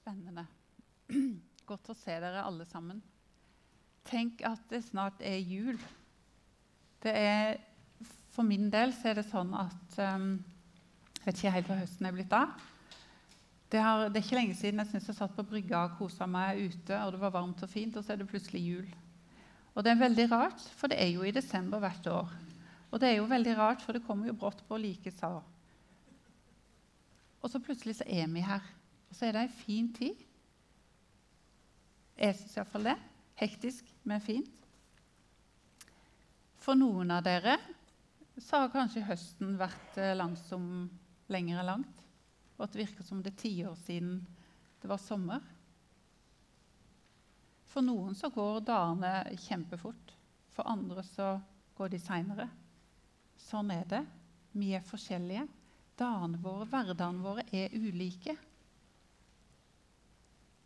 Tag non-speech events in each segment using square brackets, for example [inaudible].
spennende. [clears throat] Godt å se dere alle sammen. Tenk at det snart er jul. Det er, for min del så er det sånn at um, Jeg vet ikke helt hvor høsten er blitt av. Det, har, det er ikke lenge siden jeg synes jeg satt på brygga og kosa meg ute, og det var varmt og fint, og så er det plutselig jul. Og det er veldig rart, for det er jo i desember hvert år. Og det er jo veldig rart, for det kommer jo brått på like sa. Og så plutselig så er vi her. Og så er det ei en fin tid. Jeg syns iallfall det. Hektisk, men fint. For noen av dere så har kanskje høsten vært eh, langsom lenger enn langt. Og at det virker som det er tiår siden det var sommer. For noen så går dagene kjempefort. For andre så går de seinere. Sånn er det. Vi er forskjellige. Dagene våre, hverdagene våre, er ulike.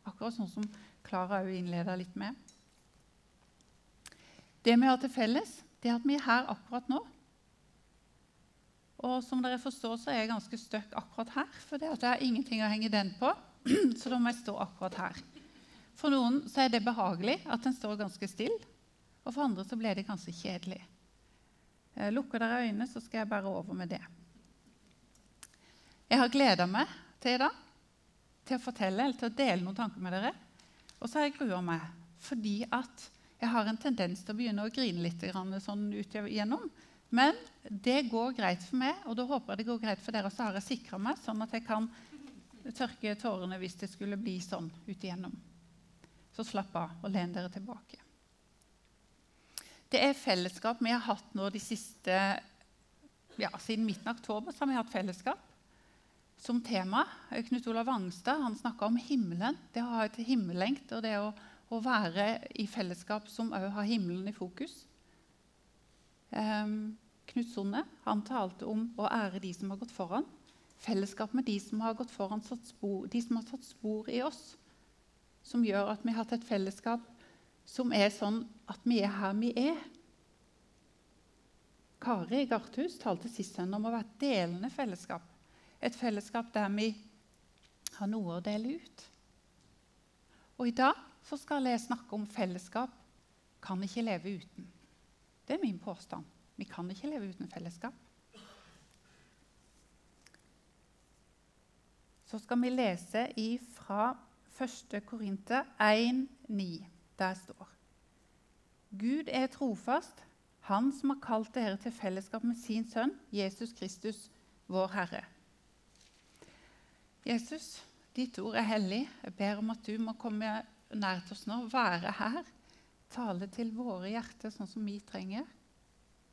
Akkurat sånn som Klara òg innleda litt med. Det vi har til felles, det er at vi er her akkurat nå. Og som dere forstår, så er jeg ganske støkk akkurat her. For det at jeg har ingenting å henge den på, [clears throat] så da må jeg stå akkurat her. For noen så er det behagelig at en står ganske stille, og for andre så blir det ganske kjedelig. Lukker dere øynene, så skal jeg bare over med det. Jeg har gleda meg til i dag til å fortelle eller til å dele noen tanker med dere. Og så har jeg grua meg fordi at jeg har en tendens til å begynne å grine litt sånn ut igjennom. Men det går greit for meg, og da håper jeg det går greit for dere. Og så har jeg sikra meg, sånn at jeg kan tørke tårene hvis det skulle bli sånn ut igjennom. Så slapp av og len dere tilbake. Det er fellesskap vi har hatt nå de siste ja, Siden midten av oktober så har vi hatt fellesskap som tema. Knut Olav Wangstad han snakka om himmelen. Det å ha et himmellengt og det å, å være i fellesskap som òg har himmelen i fokus. Um, Knut Sonne han talte om å ære de som har gått foran. Fellesskap med de som har gått foran, spor, de som har satt spor i oss. Som gjør at vi har hatt et fellesskap som er sånn at vi er her vi er. Kari Garthus talte sist om å være delende fellesskap. Et fellesskap der vi har noe å dele ut. Og I dag så skal jeg snakke om fellesskap kan ikke leve uten. Det er min påstand. Vi kan ikke leve uten fellesskap. Så skal vi lese fra 1. Korinter 1,9. Der står Gud er trofast, Han som har kalt dere til fellesskap med sin sønn, Jesus Kristus, vår Herre. Jesus, ditt ord er hellig. Jeg ber om at du må komme nær til oss nå, være her. Tale til våre hjerter sånn som vi trenger.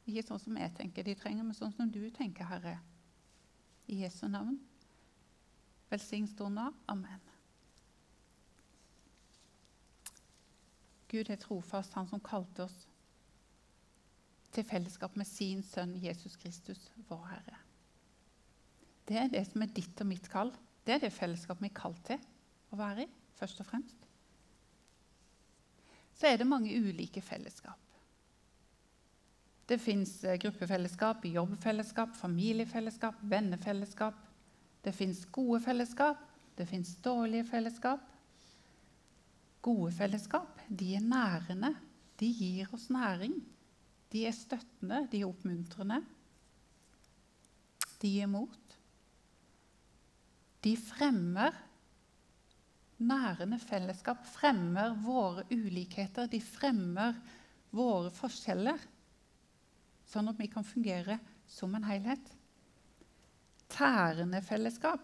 Ikke sånn som jeg tenker de trenger, men sånn som du tenker, Herre. I Jesu navn. Velsign stunda. Amen. Gud er trofast, han som kalte oss til fellesskap med sin sønn Jesus Kristus, vår Herre. Det er det som er ditt og mitt kall. Det er det fellesskapet vi er kalt til å være i, først og fremst. Så er det mange ulike fellesskap. Det fins eh, gruppefellesskap, jobbfellesskap, familiefellesskap, vennefellesskap. Det fins gode fellesskap, det fins dårlige fellesskap. Gode fellesskap de er nærende. De gir oss næring. De er støttende, de er oppmuntrende. De gir mot. De fremmer nærende fellesskap, fremmer våre ulikheter, de fremmer våre forskjeller, sånn at vi kan fungere som en helhet. Tærende fellesskap,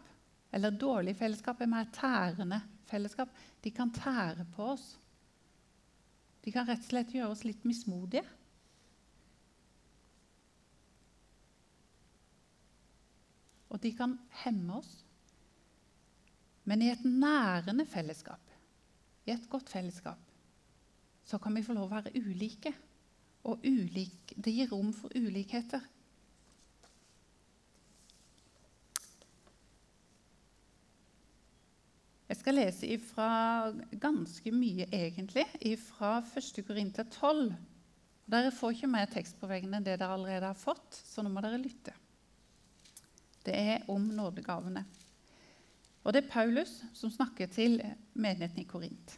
eller dårlig fellesskap, er mer tærende fellesskap. De kan tære på oss. De kan rett og slett gjøre oss litt mismodige. Og de kan hemme oss. Men i et nærende fellesskap, i et godt fellesskap, så kan vi få lov å være ulike. Og ulik, det gir rom for ulikheter. Jeg skal lese ifra ganske mye, egentlig, fra 1. Korinter 12. Dere får ikke mer tekst på veggen enn det dere allerede har fått, så nå må dere lytte. Det er om nådegavene. Og det er Paulus som snakker til menigheten i Korint.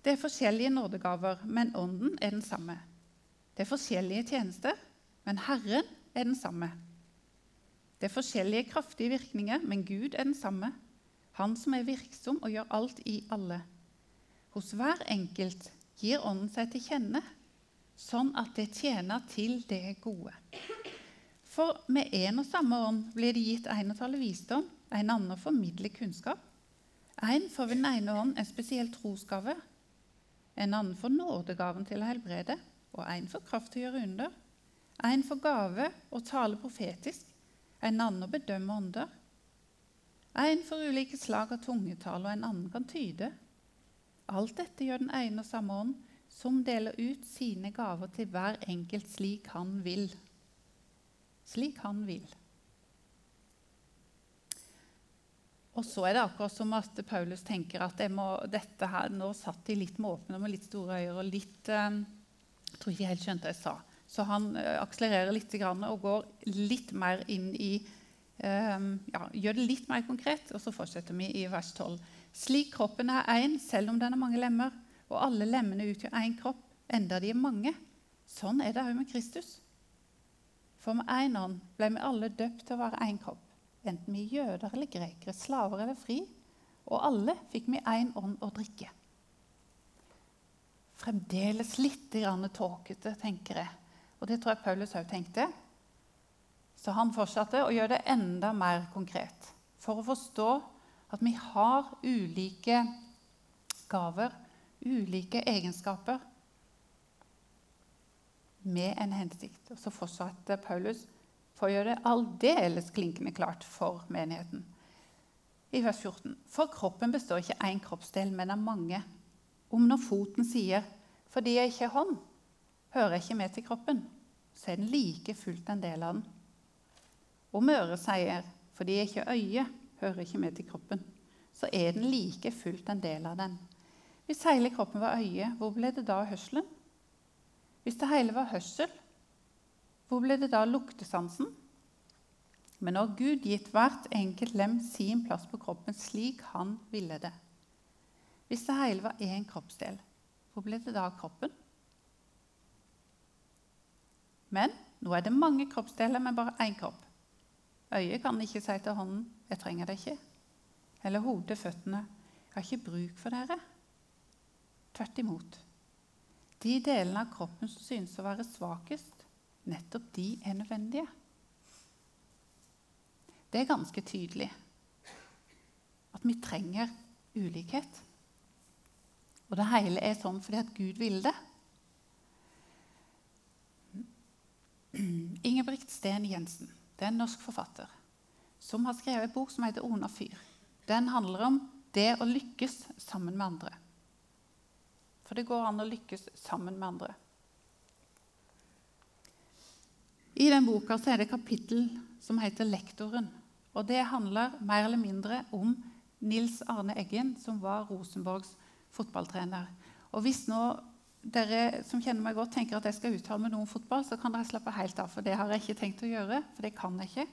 Det er forskjellige nådegaver, men ånden er den samme. Det er forskjellige tjenester, men Herren er den samme. Det er forskjellige kraftige virkninger, men Gud er den samme. Han som er virksom og gjør alt i alle. Hos hver enkelt gir Ånden seg til kjenne, sånn at det tjener til det gode. For med én og samme ånd blir det gitt en å tale visdom, en annen å formidle kunnskap. En får ved den ene ånd en spesiell trosgave, en annen får nådegaven til å helbrede, og en får kraft til å gjøre under. En får gave å tale profetisk, en annen å bedømme ånder. En får ulike slag av tungetale, og en annen kan tyde. Alt dette gjør den ene og samme ånd, som deler ut sine gaver til hver enkelt slik han vil. Slik han vil. Og så er det akkurat som at Paulus tenker at må, dette her, nå satt de litt med åpne med litt store øyne og litt eh, Jeg tror ikke jeg helt skjønte hva jeg sa. Så han eh, akselererer litt og går litt mer inn i eh, ja, Gjør det litt mer konkret, og så fortsetter vi i vers 12. Slik kroppen er én, selv om den har mange lemmer, og alle lemmene utgjør én kropp, enda de er mange. Sånn er det òg med Kristus. For med én ånd ble vi alle døpt til å være én kropp enten vi er jøder eller grekere, slaver eller fri. Og alle fikk vi én ånd å drikke. Fremdeles litt tåkete, tenker jeg. Og det tror jeg Paulus òg tenkte. Så han fortsatte å gjøre det enda mer konkret. For å forstå at vi har ulike gaver, ulike egenskaper, med en hensikt. Og så fortsatte Paulus for å gjøre det aldeles klinkende klart for menigheten. I vers 14.: For kroppen består ikke én kroppsdel, men av mange. Om når foten sier 'fordi jeg ikke er hånd, hører jeg ikke med til kroppen', så er den like fullt en del av den. Om øret sier 'fordi jeg ikke er øye, hører ikke med til kroppen', så er den like fullt en del av den. Hvis hele kroppen var øye, hvor ble det da hørselen? Hvis det hele var hørsel, hvor ble det da luktesansen? Men nå har Gud gitt hvert enkelt lem sin plass på kroppen slik han ville det. Hvis det hele var én kroppsdel, hvor ble det da kroppen? Men nå er det mange kroppsdeler, men bare én kropp. Øyet kan ikke si til hånden 'Jeg trenger det ikke'. Eller hodet, føttene 'Jeg har ikke bruk for dere'. Tvert imot. De delene av kroppen som synes å være svakest, nettopp de er nødvendige. Det er ganske tydelig at vi trenger ulikhet. Og det hele er sånn fordi at Gud ville det. Ingebrigt Sten Jensen det er en norsk forfatter som har skrevet en bok som heter 'Ona fyr'. Den handler om det å lykkes sammen med andre. For det går an å lykkes sammen med andre. I den boka er det kapittel som heter 'Lektoren'. og Det handler mer eller mindre om Nils Arne Eggen, som var Rosenborgs fotballtrener. Og Hvis nå dere som kjenner meg godt, tenker at jeg skal uttale meg noe om fotball, så kan dere slappe helt av, for det har jeg ikke tenkt å gjøre. for det kan jeg ikke.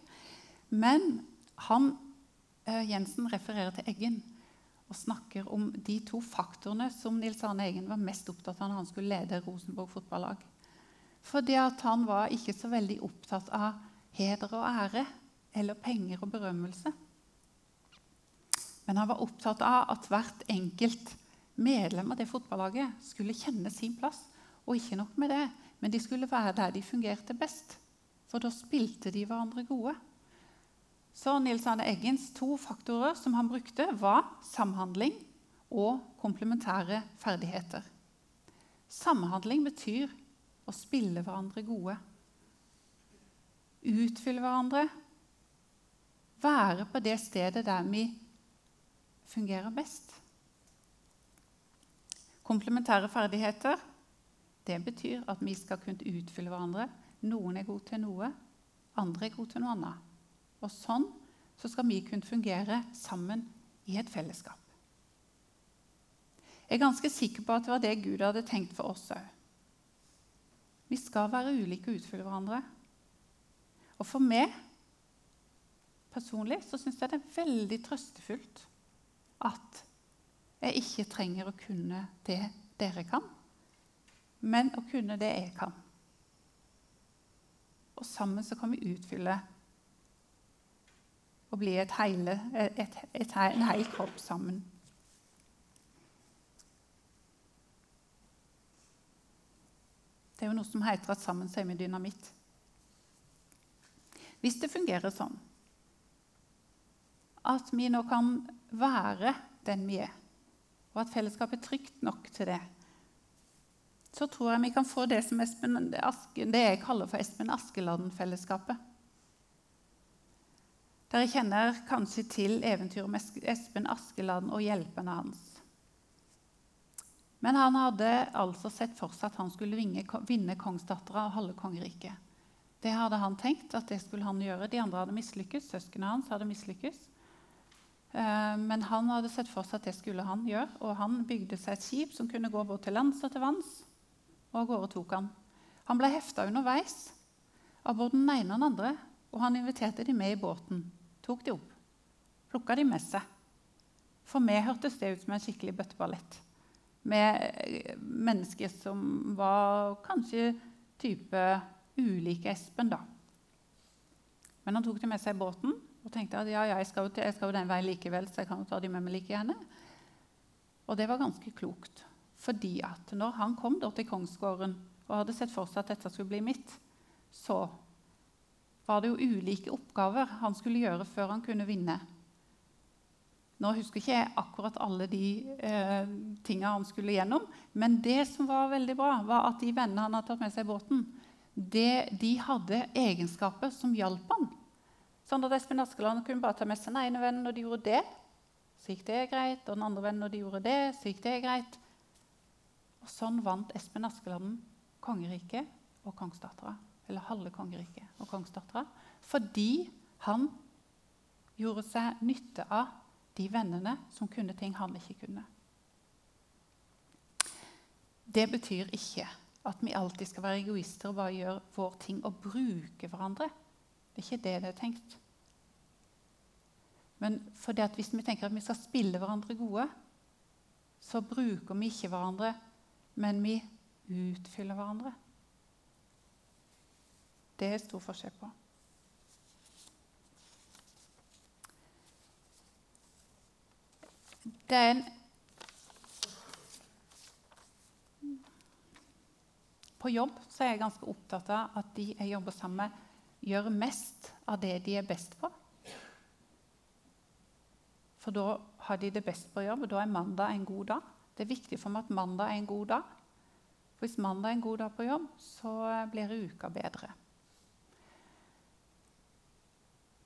Men han, eh, Jensen refererer til Eggen og snakker om de to faktorene som Nils Arne Eggen var mest opptatt av når han skulle lede Rosenborg fotballag. Fordi at han var ikke så veldig opptatt av heder og ære eller penger og berømmelse. Men han var opptatt av at hvert enkelt medlem av det fotballaget skulle kjenne sin plass. Og ikke nok med det, men de skulle være der de fungerte best. For da spilte de hverandre gode. Så Nils Arne Eggens to faktorer som han brukte, var samhandling og komplementære ferdigheter. Samhandling betyr å spille hverandre gode. Utfylle hverandre. Være på det stedet der vi fungerer best. Komplementære ferdigheter det betyr at vi skal kunne utfylle hverandre. Noen er gode til noe, andre er gode til noe annet. Og sånn så skal vi kunne fungere sammen i et fellesskap. Jeg er ganske sikker på at det var det Gud hadde tenkt for oss òg. Vi skal være ulike og utfylle hverandre. Og for meg personlig så syns jeg det er veldig trøstefullt at jeg ikke trenger å kunne det dere kan, men å kunne det jeg kan. Og sammen så kan vi utfylle og bli et hele, et, et, en hel kropp sammen. Det er jo noe som heter at sammen er vi dynamitt. Hvis det fungerer sånn at vi nå kan være den vi er, og at fellesskapet er trygt nok til det, så tror jeg vi kan få det som Espen, det jeg kaller for Espen Askeladden-fellesskapet. Dere kjenner kanskje til eventyret om Espen Askeladden og hjelperne hans. Men han hadde altså sett for seg at han skulle vinne, vinne kongsdattera og halve kongeriket. Det hadde han tenkt at det skulle han gjøre. De andre hadde mislykkes. Søsknene hans hadde mislykkes. Eh, men han hadde sett for seg at det skulle han gjøre, og han bygde seg et skip som kunne gå både til lands og til vanns. Og av gårde tok han. Han ble hefta underveis av både den ene og den andre, og han inviterte de med i båten. Tok de opp. Plukka de med seg. For meg hørtes det ut som en skikkelig bøtteballett. Med eh, mennesker som var kanskje type ulike Espen, da. Men han tok de med seg i båten, og tenkte at ja, ja, jeg skal, jo, jeg skal jo den veien likevel, så jeg kan jo ta de med meg like gjerne. Og det var ganske klokt. Fordi at når han kom til kongsgården og hadde sett for seg at dette skulle bli mitt, så var det jo ulike oppgaver han skulle gjøre før han kunne vinne. Nå husker ikke jeg akkurat alle de eh, tinga han skulle gjennom, men det som var veldig bra, var at de vennene han hadde tatt med seg i båten, det, de hadde egenskaper som hjalp han. Sånn at Espen Askeland kunne bare ta med seg den ene vennen når de gjorde det. Så gikk det greit. Og den andre vennen når de gjorde det, så gikk det greit. Og sånn vant Espen Askeland kongeriket og kongsdattera. Eller halve kongeriket og kongsdattera. Fordi han gjorde seg nytte av de vennene som kunne ting han ikke kunne. Det betyr ikke at vi alltid skal være egoister og bare gjøre vår ting og bruke hverandre. Det er ikke det det er tenkt. Men hvis vi tenker at vi skal spille hverandre gode, så bruker vi ikke hverandre, men vi utfyller hverandre. Det er stor forskjell på. Er På jobb så er jeg ganske opptatt av at de jeg jobber sammen med, gjør mest av det de er best på. For da har de det best på jobb, og da er mandag en god dag. Det er viktig for meg at mandag er en god dag. Hvis mandag er en god dag på jobb, så blir uka bedre.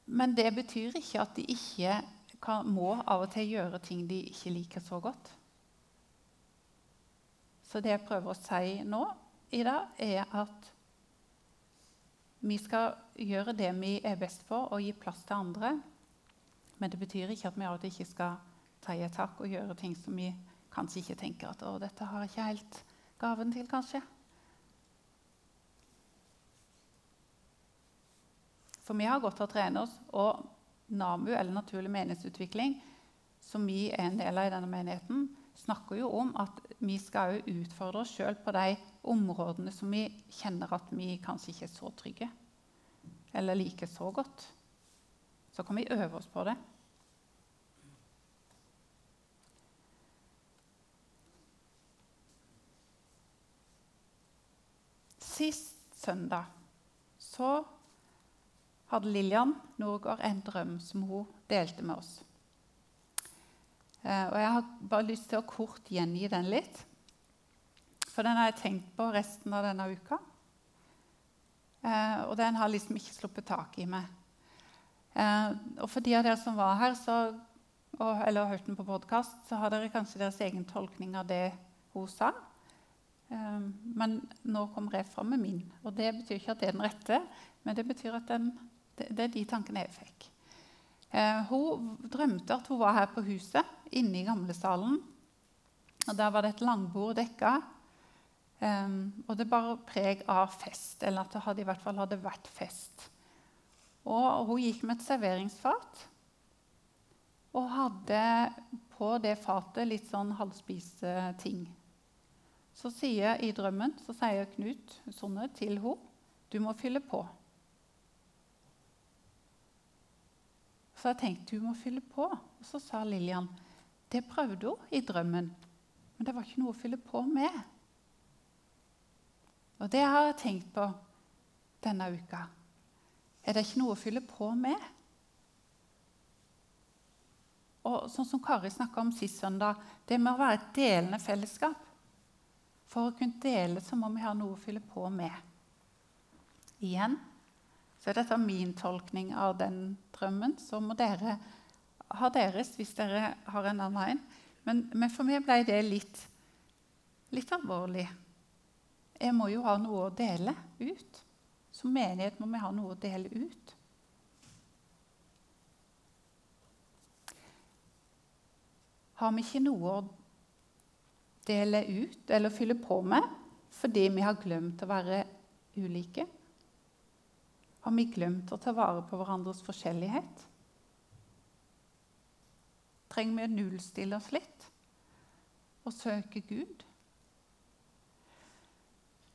Men det betyr ikke at de ikke kan, må av og til gjøre ting de ikke liker så godt. Så det jeg prøver å si nå i dag, er at vi skal gjøre det vi er best på, og gi plass til andre. Men det betyr ikke at vi av og til ikke skal ta i et tak og gjøre ting som vi kanskje ikke tenker at dette har jeg ikke helt gaven til', kanskje. For vi har godt av å trene oss, og NAMU, eller Naturlig menighetsutvikling, som vi er en del av i denne menigheten, snakker jo om at vi skal utfordre oss sjøl på de områdene som vi kjenner at vi kanskje ikke er så trygge eller liker så godt. Så kan vi øve oss på det. Sist søndag så hadde Lillian Norgård en drøm som hun delte med oss. Eh, og Jeg har bare lyst til å kort gjengi den litt. For den har jeg tenkt på resten av denne uka. Eh, og den har liksom ikke sluppet tak i meg. Eh, og for de av dere som var her så, og, eller har hørt den på podkast, så har dere kanskje deres egen tolkning av det hun sa. men nå kommer jeg fram med min. Og det betyr ikke at det er den rette, men det betyr at den, det, det, er de tankene jeg fikk. hun drømte at hun var her på huset, inne i gamlesalen. Og Der var det et langbord dekka. Eh, og det bar preg av fest, eller at det hadde, i hvert fall hadde vært fest. Og hun gikk med et serveringsfat og hadde på det fatet litt sånn halvspiste ting. Så sier i drømmen så sier Knut Sonne til henne du må fylle på. Så jeg tenkte hun må fylle på. Og så sa Lillian det prøvde hun i drømmen, men det var ikke noe å fylle på med. Og det har jeg tenkt på denne uka. Er det ikke noe å fylle på med? Og sånn som Kari snakka om sist søndag, det med å være et delende fellesskap. For å kunne dele så må vi ha noe å fylle på med. Igjen så er min tolkning av den drømmen. Så må dere ha deres hvis dere har en annen en. Men, men for meg ble det litt, litt alvorlig. Jeg må jo ha noe å dele ut. Som menighet må vi ha noe å dele ut. Har vi ikke noe å dele ut eller fylle på med fordi vi har glemt å være ulike? Har vi glemt å ta vare på hverandres forskjellighet? Trenger vi å nullstille oss litt og søke Gud?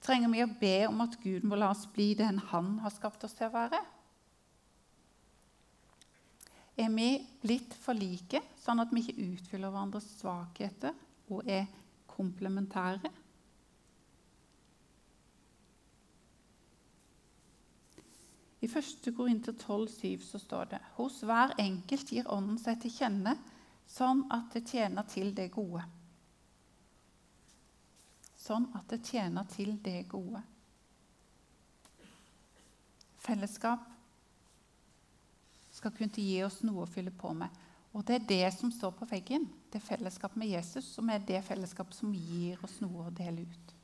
Trenger vi å be om at Gud må la oss bli den Han har skapt oss til å være? Er vi blitt for like, sånn at vi ikke utfyller hverandres svakheter og er komplementære? I 1. Korinter 12,7 så står det hos hver enkelt gir Ånden seg til kjenne sånn at det tjener til det gode sånn at det tjener til det gode. Fellesskap skal kunne gi oss noe å fylle på med. Og det er det som står på veggen. Det er fellesskap med Jesus som er det fellesskapet som gir oss noe å dele ut.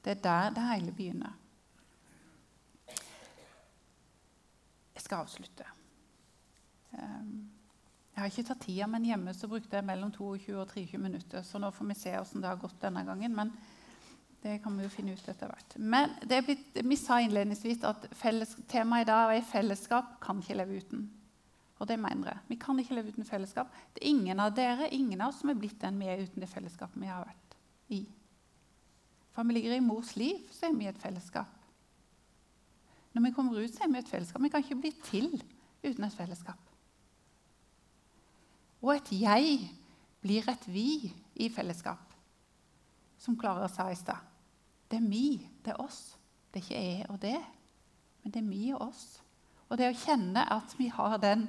Det er der det hele begynner. Jeg skal avslutte. Um, jeg har ikke tatt tida, men hjemme så brukte jeg mellom 22 og 23 minutter. Så nå får vi se hvordan det har gått denne gangen. Men det kan vi jo finne ut etter hvert. Men blitt, vi sa innledningsvis at temaet i dag er fellesskap kan ikke leve uten. Og det mener jeg. Vi kan ikke leve uten fellesskap. Det er ingen av dere, ingen av oss som er blitt den vi er uten det fellesskapet vi har vært i. For vi ligger i mors liv, så er vi i et fellesskap. Når vi kommer ut, så er vi et fellesskap. Vi kan ikke bli til uten et fellesskap. Og et jeg blir et vi i fellesskap. Som Klara sa i stad. Det er mi, det er oss. Det er ikke jeg og det, men det er mi og oss. Og det å kjenne at vi har den,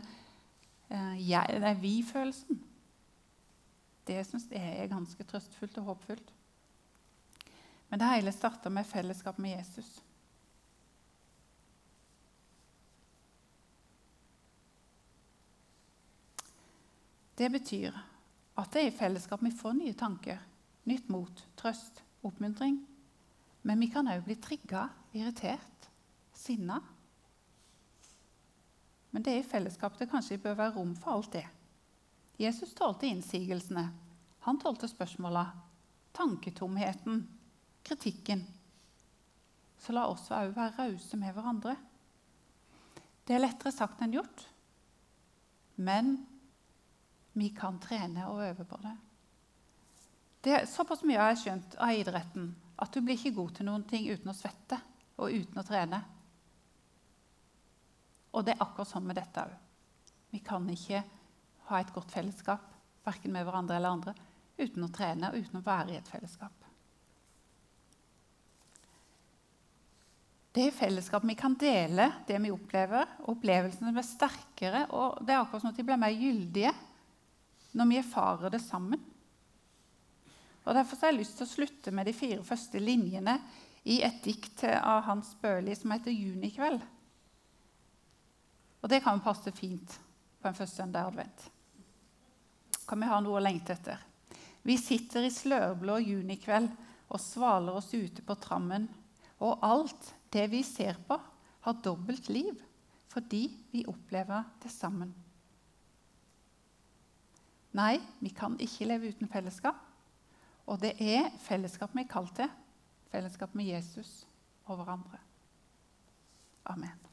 eh, vi-følelsen, det syns jeg er ganske trøstfullt og håpfullt. Men det hele starter med fellesskap med Jesus. Det betyr at det er i fellesskap vi får nye tanker, nytt mot, trøst, oppmuntring. Men vi kan òg bli trigga, irritert, sinna. Men det er i fellesskap det kanskje bør være rom for alt det. Jesus tålte innsigelsene. Han tålte spørsmåla, tanketomheten, kritikken. Så la oss òg være rause med hverandre. Det er lettere sagt enn gjort. Men vi kan trene og øve på det. Det er Såpass mye har jeg skjønt av idretten at du blir ikke god til noen ting uten å svette og uten å trene. Og det er akkurat sånn med dette òg. Vi kan ikke ha et godt fellesskap verken med hverandre eller andre uten å trene og uten å være i et fellesskap. Det er fellesskap vi kan dele det vi opplever. Opplevelsene blir sterkere, og det er akkurat som at de blir mer gyldige når vi erfarer det sammen. Og Derfor har jeg lyst til å slutte med de fire første linjene i et dikt av Hans Børli som heter 'Junikveld'. Og Det kan passe fint på en første søndag advent. Kan vi ha noe å lengte etter? Vi sitter i slørblå junikveld og svaler oss ute på trammen. Og alt det vi ser på, har dobbelt liv fordi vi opplever det sammen. Nei, vi kan ikke leve uten fellesskap. Og det er fellesskap vi er kalt til. Fellesskap med Jesus og hverandre. Amen.